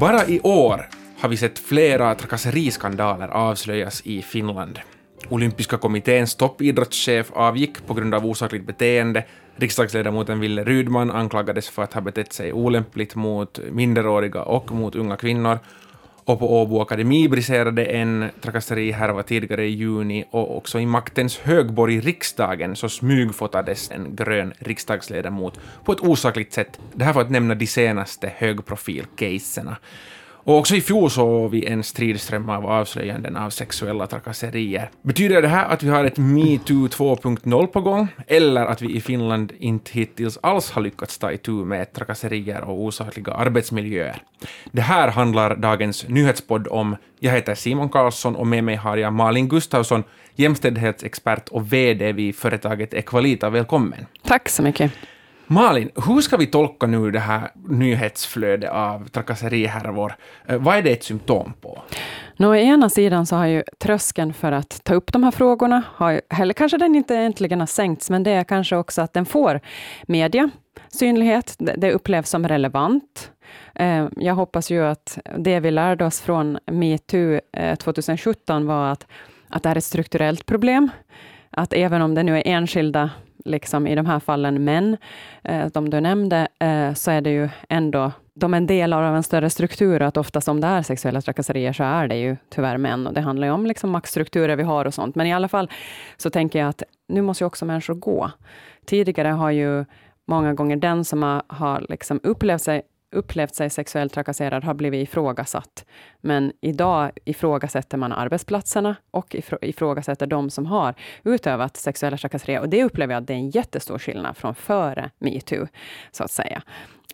Bara i år har vi sett flera trakasseriskandaler avslöjas i Finland. Olympiska kommitténs toppidrottschef avgick på grund av osakligt beteende. Riksdagsledamoten Ville Rydman anklagades för att ha betett sig olämpligt mot minderåriga och mot unga kvinnor. Och på Åbo Akademi briserade en trakasseri tidigare i juni och också i maktens högborg riksdagen så smygfotades en grön riksdagsledamot på ett osakligt sätt. Det här för att nämna de senaste högprofil-caserna. Och också i fjol såg vi en stridström av avslöjanden av sexuella trakasserier. Betyder det här att vi har ett metoo 2.0 på gång, eller att vi i Finland inte hittills alls har lyckats ta itu med trakasserier och osakliga arbetsmiljöer? Det här handlar dagens nyhetspodd om. Jag heter Simon Karlsson och med mig har jag Malin Gustafsson, jämställdhetsexpert och VD vid företaget Equalita. Välkommen. Tack så mycket. Malin, hur ska vi tolka nu det här nyhetsflödet av trakasseriehärvor? Eh, vad är det ett symptom på? Nå, å ena sidan så har ju tröskeln för att ta upp de här frågorna, har, eller kanske den inte egentligen har sänkts, men det är kanske också att den får media, synlighet, det upplevs som relevant. Eh, jag hoppas ju att det vi lärde oss från metoo eh, 2017 var att, att det är ett strukturellt problem. Att även om det nu är enskilda liksom i de här fallen män, eh, de du nämnde, eh, så är det ju ändå de är en del av en större struktur, att oftast om det är sexuella trakasserier, så är det ju tyvärr män. Och det handlar ju om liksom maktstrukturer vi har och sånt. Men i alla fall så tänker jag att nu måste ju också människor gå. Tidigare har ju många gånger den som har, har liksom upplevt sig upplevt sig sexuellt trakasserad har blivit ifrågasatt. Men idag ifrågasätter man arbetsplatserna och ifrågasätter de som har utövat sexuella trakasserier. Och det upplever jag att det är en jättestor skillnad från före metoo, så att säga.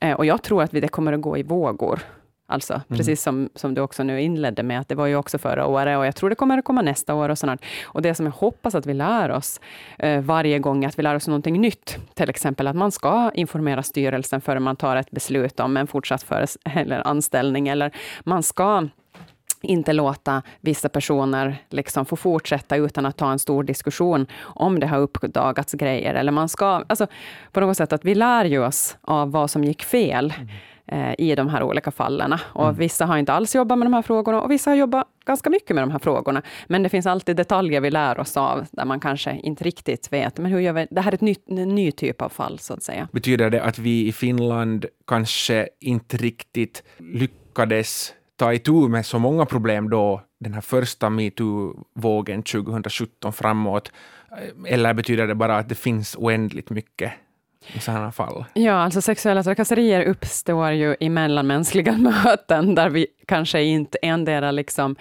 Eh, och jag tror att det kommer att gå i vågor. Alltså, mm. precis som, som du också nu inledde med, att det var ju också förra året, och jag tror det kommer att komma nästa år. Och, sånt. och det som jag hoppas att vi lär oss eh, varje gång, att vi lär oss någonting nytt. Till exempel att man ska informera styrelsen före man tar ett beslut om en fortsatt föres eller anställning, eller man ska inte låta vissa personer liksom få fortsätta utan att ta en stor diskussion om det har uppdagats grejer. Eller man ska, alltså, på något sätt att vi lär ju oss av vad som gick fel. Mm i de här olika fallen. Och mm. Vissa har inte alls jobbat med de här frågorna och vissa har jobbat ganska mycket med de här frågorna. Men det finns alltid detaljer vi lär oss av, där man kanske inte riktigt vet, men hur gör vi? Det här är ett ny, en ny typ av fall, så att säga. Betyder det att vi i Finland kanske inte riktigt lyckades ta itu med så många problem då den här första metoo-vågen 2017 framåt? Eller betyder det bara att det finns oändligt mycket i sådana fall? Ja, alltså sexuella trakasserier uppstår ju i mellanmänskliga möten, där vi kanske inte endera liksom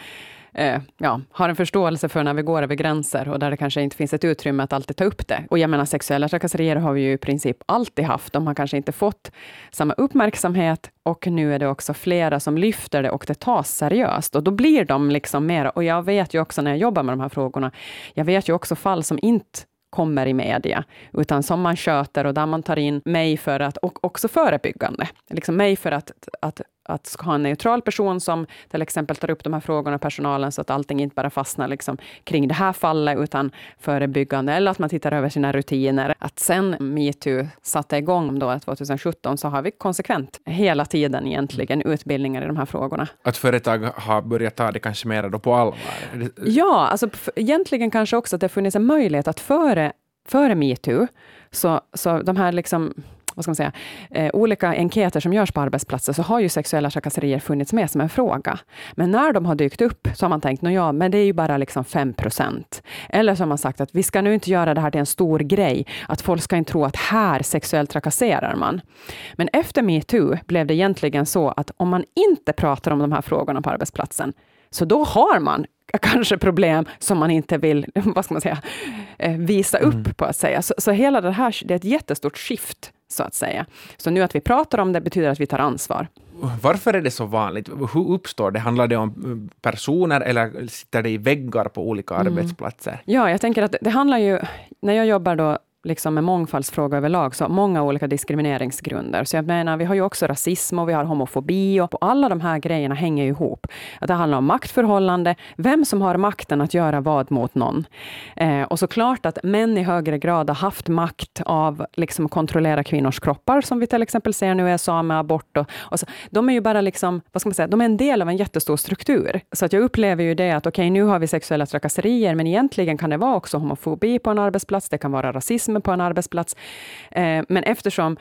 eh, ja, har en förståelse för när vi går över gränser och där det kanske inte finns ett utrymme att alltid ta upp det. Och jag menar, sexuella trakasserier har vi ju i princip alltid haft. De har kanske inte fått samma uppmärksamhet och nu är det också flera som lyfter det och det tas seriöst. Och då blir de liksom mer, och jag vet ju också när jag jobbar med de här frågorna, jag vet ju också fall som inte kommer i media, utan som man sköter och där man tar in mig för att, och också förebyggande, liksom mig för att, att att ha en neutral person som till exempel tar upp de här frågorna, personalen, så att allting inte bara fastnar liksom kring det här fallet, utan förebyggande, eller att man tittar över sina rutiner. Att sen metoo satte igång då 2017, så har vi konsekvent hela tiden egentligen utbildningar i de här frågorna. Att företag har börjat ta det kanske mer då på allvar? Ja, alltså egentligen kanske också att det funnits en möjlighet att före, före metoo, så, så de här liksom vad ska man säga, eh, olika enkäter som görs på arbetsplatser, så har ju sexuella trakasserier funnits med som en fråga. Men när de har dykt upp, så har man tänkt, ja, men det är ju bara liksom 5 procent. Eller så har man sagt att vi ska nu inte göra det här till en stor grej, att folk ska inte tro att här sexuellt trakasserar man. Men efter metoo blev det egentligen så att om man inte pratar om de här frågorna på arbetsplatsen, så då har man kanske problem som man inte vill vad ska man säga, eh, visa upp, mm. på att säga. Så, så hela det här det är ett jättestort skift så att säga. Så nu att vi pratar om det betyder att vi tar ansvar. Varför är det så vanligt? Hur uppstår det? Handlar det om eh, personer eller sitter det i väggar på olika mm. arbetsplatser? Ja, jag tänker att det handlar ju... När jag jobbar då liksom en mångfaldsfråga överlag, så många olika diskrimineringsgrunder. Så jag menar, vi har ju också rasism och vi har homofobi och alla de här grejerna hänger ihop. Att det handlar om maktförhållande, vem som har makten att göra vad mot någon. Eh, och såklart att män i högre grad har haft makt av liksom, att kontrollera kvinnors kroppar, som vi till exempel ser nu i USA med abort. Och, och så. De är ju bara liksom, vad ska man säga, de är en del av en jättestor struktur. Så att jag upplever ju det att okej, okay, nu har vi sexuella trakasserier, men egentligen kan det vara också homofobi på en arbetsplats, det kan vara rasism på en arbetsplats. Eh, men eftersom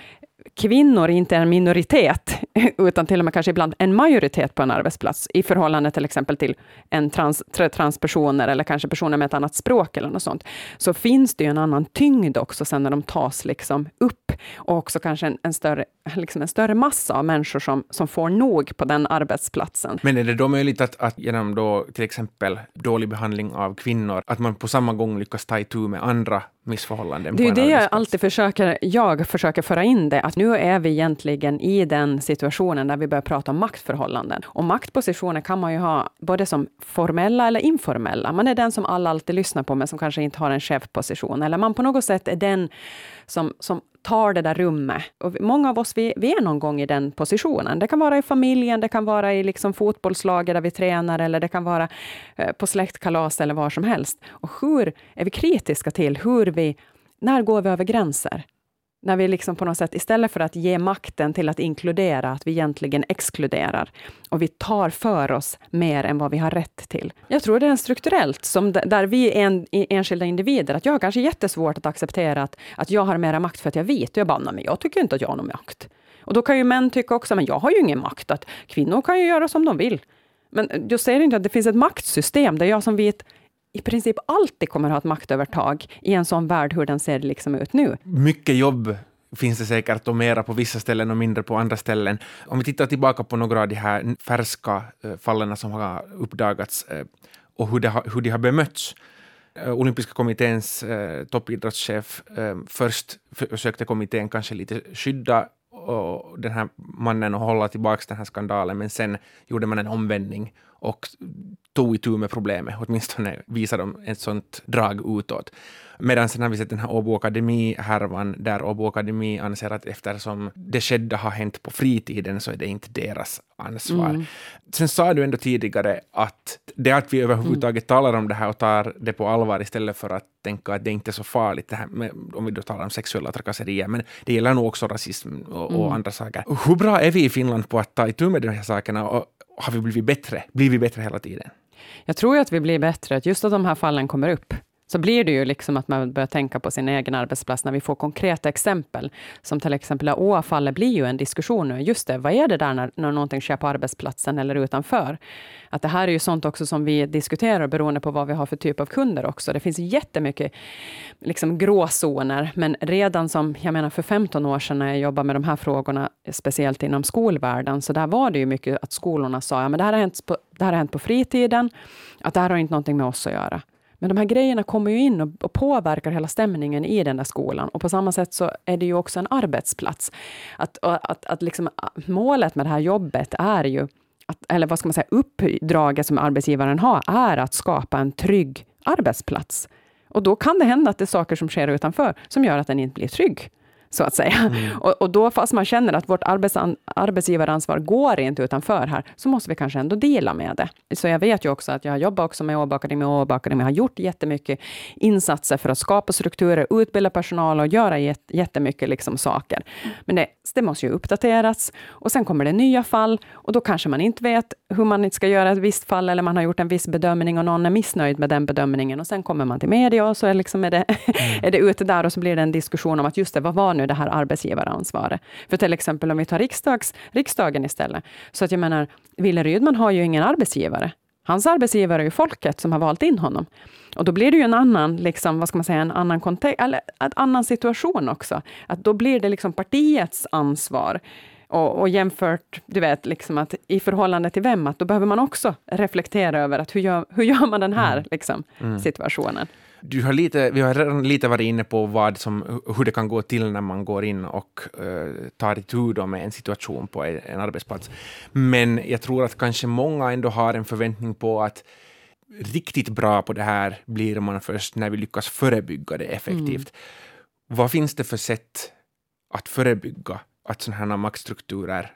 kvinnor inte är en minoritet, utan till och med kanske ibland en majoritet på en arbetsplats, i förhållande till exempel till en trans, transpersoner, eller kanske personer med ett annat språk, eller något sånt, så finns det ju en annan tyngd också, sen när de tas liksom upp, och också kanske en, en, större, liksom en större massa av människor som, som får nog på den arbetsplatsen. Men är det då möjligt att, att genom då till exempel dålig behandling av kvinnor, att man på samma gång lyckas ta itu med andra missförhållanden. Det är ju det jag alltid försöker, jag försöker föra in det, att nu är vi egentligen i den situationen där vi börjar prata om maktförhållanden. Och maktpositioner kan man ju ha både som formella eller informella. Man är den som alla alltid lyssnar på, men som kanske inte har en chefposition. Eller man på något sätt är den som, som tar det där rummet. Och många av oss, vi, vi är någon gång i den positionen. Det kan vara i familjen, det kan vara i liksom fotbollslaget där vi tränar, eller det kan vara eh, på släktkalas eller var som helst. Och hur är vi kritiska till hur vi, när går vi över gränser? När vi liksom på något sätt, istället för att ge makten till att inkludera, att vi egentligen exkluderar. Och vi tar för oss mer än vad vi har rätt till. Jag tror det är strukturellt, som där vi är en, enskilda individer, att jag har kanske jättesvårt att acceptera att, att jag har mera makt för att jag är vit. jag bara, men jag tycker inte att jag har någon makt. Och då kan ju män tycka också, men jag har ju ingen makt. Att kvinnor kan ju göra som de vill. Men eh, jag säger inte att det finns ett maktsystem där jag som vit i princip alltid kommer att ha ett maktövertag i en sån värld, hur den ser liksom ut nu. Mycket jobb finns det säkert och mera på vissa ställen och mindre på andra ställen. Om vi tittar tillbaka på några av de här färska eh, fallen som har uppdagats eh, och hur, de har, hur de har bemötts. Eh, Olympiska kommitténs toppidrottschef, först försökte kommittén kanske lite skydda och den här mannen och hålla tillbaka den här skandalen, men sen gjorde man en omvändning och tog itu med problemet, åtminstone visade de ett sånt drag utåt. Medan sen har vi sett den här Åbo Akademi-härvan, där Åbo Akademi anser att eftersom det skedda har hänt på fritiden så är det inte deras ansvar. Mm. Sen sa du ändå tidigare att det att vi överhuvudtaget mm. talar om det här och tar det på allvar istället för att tänka att det inte är så farligt, det här med, om vi då talar om sexuella trakasserier, men det gäller nog också rasism och, och mm. andra saker. Hur bra är vi i Finland på att ta itu med de här sakerna och har vi blivit bättre? Blir vi bättre hela tiden? Jag tror att vi blir bättre, just att de här fallen kommer upp så blir det ju liksom att man börjar tänka på sin egen arbetsplats när vi får konkreta exempel. Som till exempel Åafallet blir ju en diskussion nu. Just det, vad är det där när, när någonting sker på arbetsplatsen eller utanför? Att det här är ju sånt också som vi diskuterar beroende på vad vi har för typ av kunder också. Det finns jättemycket liksom gråzoner, men redan som, jag menar för 15 år sedan när jag jobbade med de här frågorna, speciellt inom skolvärlden, så där var det ju mycket att skolorna sa, ja men det här har hänt på, det här har hänt på fritiden, att det här har inte någonting med oss att göra. Men de här grejerna kommer ju in och, och, påverkar hela stämningen i den där skolan. Och på samma sätt så är det ju också en arbetsplats. Att, att, att liksom, ah, målet med det här jobbet är ju, att, eller vad ska man säga, uppdraget som arbetsgivaren har, är att skapa en trygg arbetsplats. Och då kan det hända att det är saker som sker utanför, som gör att den inte blir trygg så att säga. Mm. Och, och, då, fast man känner att vårt arbetsan, arbetsgivaransvar går inte utanför här, så måste vi kanske ändå dela med det. Så jag vet ju också att jag har jobbat också med Åbo Akademi och Åbo Akademi har gjort jättemycket insatser för att skapa strukturer, utbilda personal och göra jättemycket liksom saker. Men det, det måste ju uppdateras och sen kommer det nya fall och då kanske man inte vet hur man ska göra ett visst fall eller man har gjort en viss bedömning och någon är missnöjd med den bedömningen och sen kommer man till media och så är, liksom är, det, mm. är det ute där och så blir det en diskussion om att just det, vad var nu det här arbetsgivaransvaret. För till exempel om vi tar riksdags, riksdagen istället. Så att jag menar, Wille Rydman har ju ingen arbetsgivare. Hans arbetsgivare är ju folket som har valt in honom. Och då blir det ju en annan, liksom, vad ska man säga, en annan kontext, eller en annan situation också. Att då blir det liksom partiets ansvar. Och, och, jämfört, du vet, liksom att i förhållande till vem, att då behöver man också reflektera över att hur gör, hur gör man den här mm. liksom, mm. situationen. Du har lite, vi har redan lite varit inne på vad som, hur det kan gå till när man går in och uh, tar itu med en situation på en arbetsplats. Men jag tror att kanske många ändå har en förväntning på att riktigt bra på det här blir man först när vi lyckas förebygga det effektivt. Mm. vad finns det för sätt att förebygga att sådana här maktstrukturer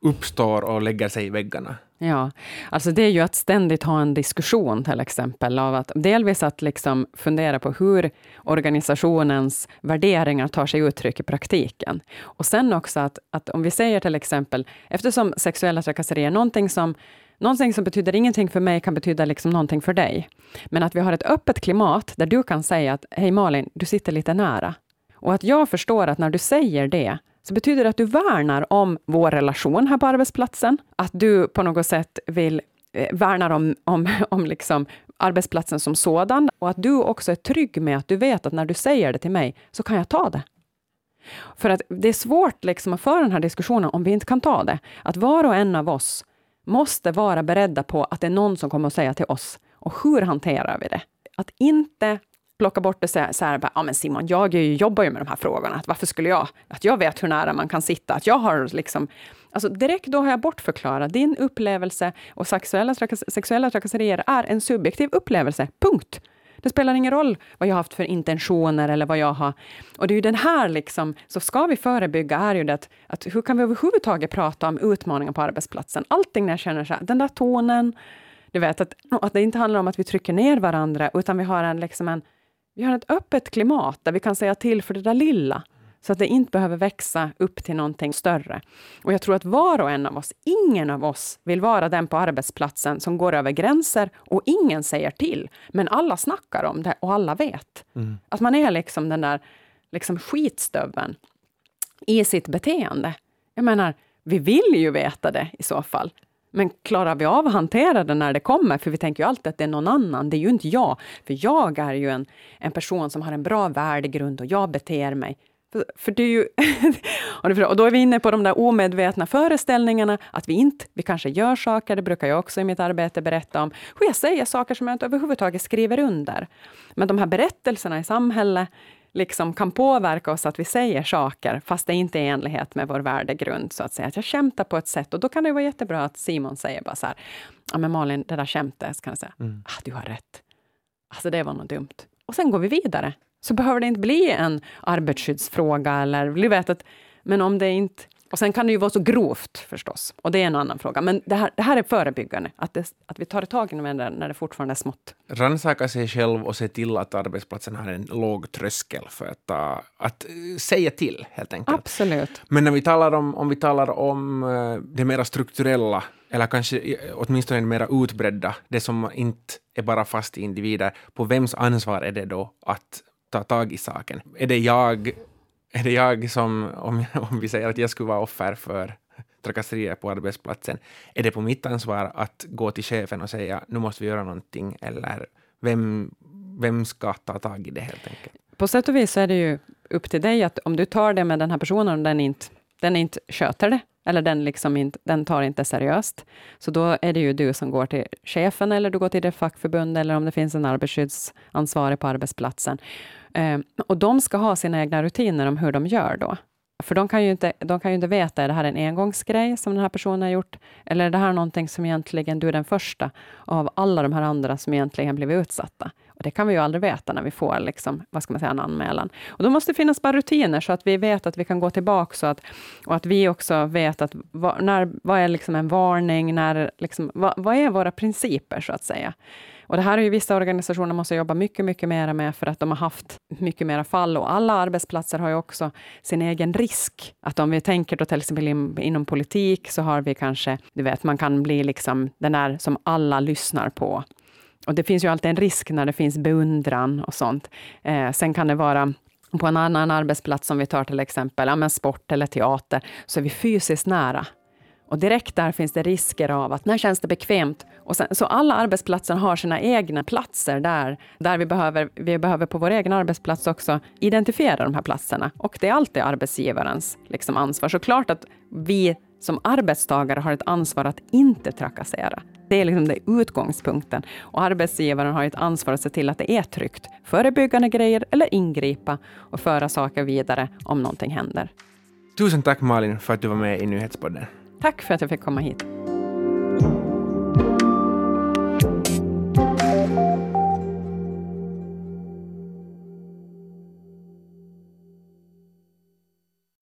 uppstår och lägger sig i väggarna? Ja, alltså det är ju att ständigt ha en diskussion till exempel, av att delvis att liksom fundera på hur organisationens värderingar tar sig uttryck i praktiken. Och sen också att, att om vi säger till exempel, eftersom sexuella trakasserier är någonting som Någonting som betyder ingenting för mig kan betyda liksom någonting för dig. Men att vi har ett öppet klimat där du kan säga att hej Malin, du sitter lite nära. Och att jag förstår att när du säger det, så betyder det att du värnar om vår relation här på arbetsplatsen. Att du på något sätt vill eh, värnar om, om, om liksom arbetsplatsen som sådan och att du också är trygg med att du vet att när du säger det till mig så kan jag ta det. För att det är svårt liksom att föra den här diskussionen om vi inte kan ta det. Att var och en av oss måste vara beredda på att det är någon som kommer att säga till oss. Och hur hanterar vi det? Att inte plocka bort det så här, så här ja men Simon, jag jobbar ju med de här frågorna, att varför skulle jag, att jag vet hur nära man kan sitta, att jag har liksom, alltså direkt då har jag bortförklarat din upplevelse och sexuella, sexuella trakasserier är en subjektiv upplevelse, punkt. Det spelar ingen roll vad jag har haft för intentioner eller vad jag har... Och det är ju den här, liksom, så ska vi förebygga, är ju det att, att hur kan vi överhuvudtaget prata om utmaningar på arbetsplatsen? Allting när jag känner så här, den där tonen, du vet, att, att det inte handlar om att vi trycker ner varandra, utan vi har en, liksom en vi har ett öppet klimat där vi kan säga till för det där lilla, så att det inte behöver växa upp till någonting större. Och jag tror att var och en av oss, ingen av oss vill vara den på arbetsplatsen som går över gränser och ingen säger till. Men alla snackar om det och alla vet. Mm. Att man är liksom den där liksom skitstöveln i sitt beteende. Jag menar, vi vill ju veta det i så fall. Men klarar vi av att hantera det när det kommer? För vi tänker ju alltid att det är någon annan, det är ju inte jag. För jag är ju en, en person som har en bra värdegrund och jag beter mig. För, för det är ju och då är vi inne på de där omedvetna föreställningarna, att vi inte, vi kanske gör saker, det brukar jag också i mitt arbete berätta om, hur jag säger saker som jag inte överhuvudtaget skriver under. Men de här berättelserna i samhället, liksom kan påverka oss att vi säger saker, fast det inte är i enlighet med vår värdegrund, så att säga. Att jag skämtar på ett sätt och då kan det vara jättebra att Simon säger bara så här, ja men Malin, det där skämtet, så kan jag säga, mm. ah, du har rätt. Alltså det var något dumt. Och sen går vi vidare. Så behöver det inte bli en arbetsskyddsfråga eller, du vet att, men om det inte och sen kan det ju vara så grovt förstås, och det är en annan fråga. Men det här, det här är förebyggande, att, det, att vi tar tag i det när det fortfarande är smått. Rannsaka sig själv och se till att arbetsplatsen har en låg tröskel för att, uh, att uh, säga till, helt enkelt. Absolut. Men när vi talar om, om vi talar om uh, det mera strukturella, eller kanske åtminstone det mera utbredda, det som inte är bara fast i individer, på vems ansvar är det då att ta tag i saken? Är det jag är det jag som, om, om vi säger att jag skulle vara offer för trakasserier på arbetsplatsen, är det på mitt ansvar att gå till chefen och säga nu måste vi göra någonting, eller vem, vem ska ta tag i det helt enkelt? På sätt och vis är det ju upp till dig, att om du tar det med den här personen och den inte, den inte sköter det, eller den, liksom inte, den tar inte seriöst, så då är det ju du som går till chefen, eller du går till det fackförbund, eller om det finns en arbetsskyddsansvarig på arbetsplatsen. Ehm, och de ska ha sina egna rutiner om hur de gör då. För de kan ju inte, de kan ju inte veta, är det här en engångsgrej som den här personen har gjort? Eller är det här någonting som egentligen du är den första av alla de här andra som egentligen blivit utsatta? Och det kan vi ju aldrig veta när vi får liksom, vad ska man säga, en anmälan. Och då måste det finnas bara rutiner så att vi vet att vi kan gå tillbaka så att, och att vi också vet att vad, när, vad är liksom en varning, när, liksom, vad, vad är våra principer så att säga? Och det här är ju vissa organisationer måste jobba mycket, mycket mer med, för att de har haft mycket mera fall. Och alla arbetsplatser har ju också sin egen risk. Att om vi tänker då till exempel in, inom politik, så har vi kanske, du vet, man kan bli liksom den där som alla lyssnar på. Och det finns ju alltid en risk när det finns beundran och sånt. Eh, sen kan det vara på en annan arbetsplats, som vi tar till exempel ja, men sport eller teater, så är vi fysiskt nära. Och direkt där finns det risker av att när känns det bekvämt? Och sen, så alla arbetsplatser har sina egna platser där, där vi behöver, vi behöver på vår egen arbetsplats också identifiera de här platserna. Och det är alltid arbetsgivarens liksom, ansvar. Så klart att vi som arbetstagare har ett ansvar att inte trakassera. Det är liksom det utgångspunkten. Och arbetsgivaren har ett ansvar att se till att det är tryggt. Förebyggande grejer eller ingripa och föra saker vidare om någonting händer. Tusen tack Malin för att du var med i Nyhetspodden. Tack för att jag fick komma hit.